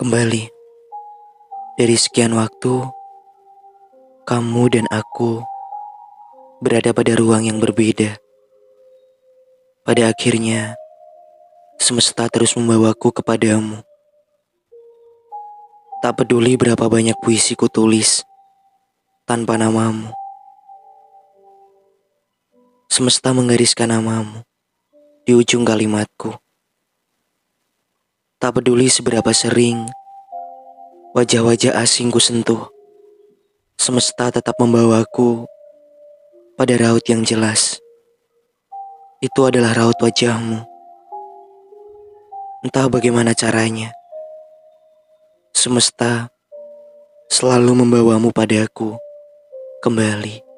Kembali dari sekian waktu, kamu dan aku berada pada ruang yang berbeda. Pada akhirnya, semesta terus membawaku kepadamu. Tak peduli berapa banyak puisi ku tulis tanpa namamu. Semesta menggariskan namamu di ujung kalimatku. Tak peduli seberapa sering wajah-wajah asing ku sentuh, semesta tetap membawaku pada raut yang jelas. Itu adalah raut wajahmu. Entah bagaimana caranya, semesta selalu membawamu padaku kembali.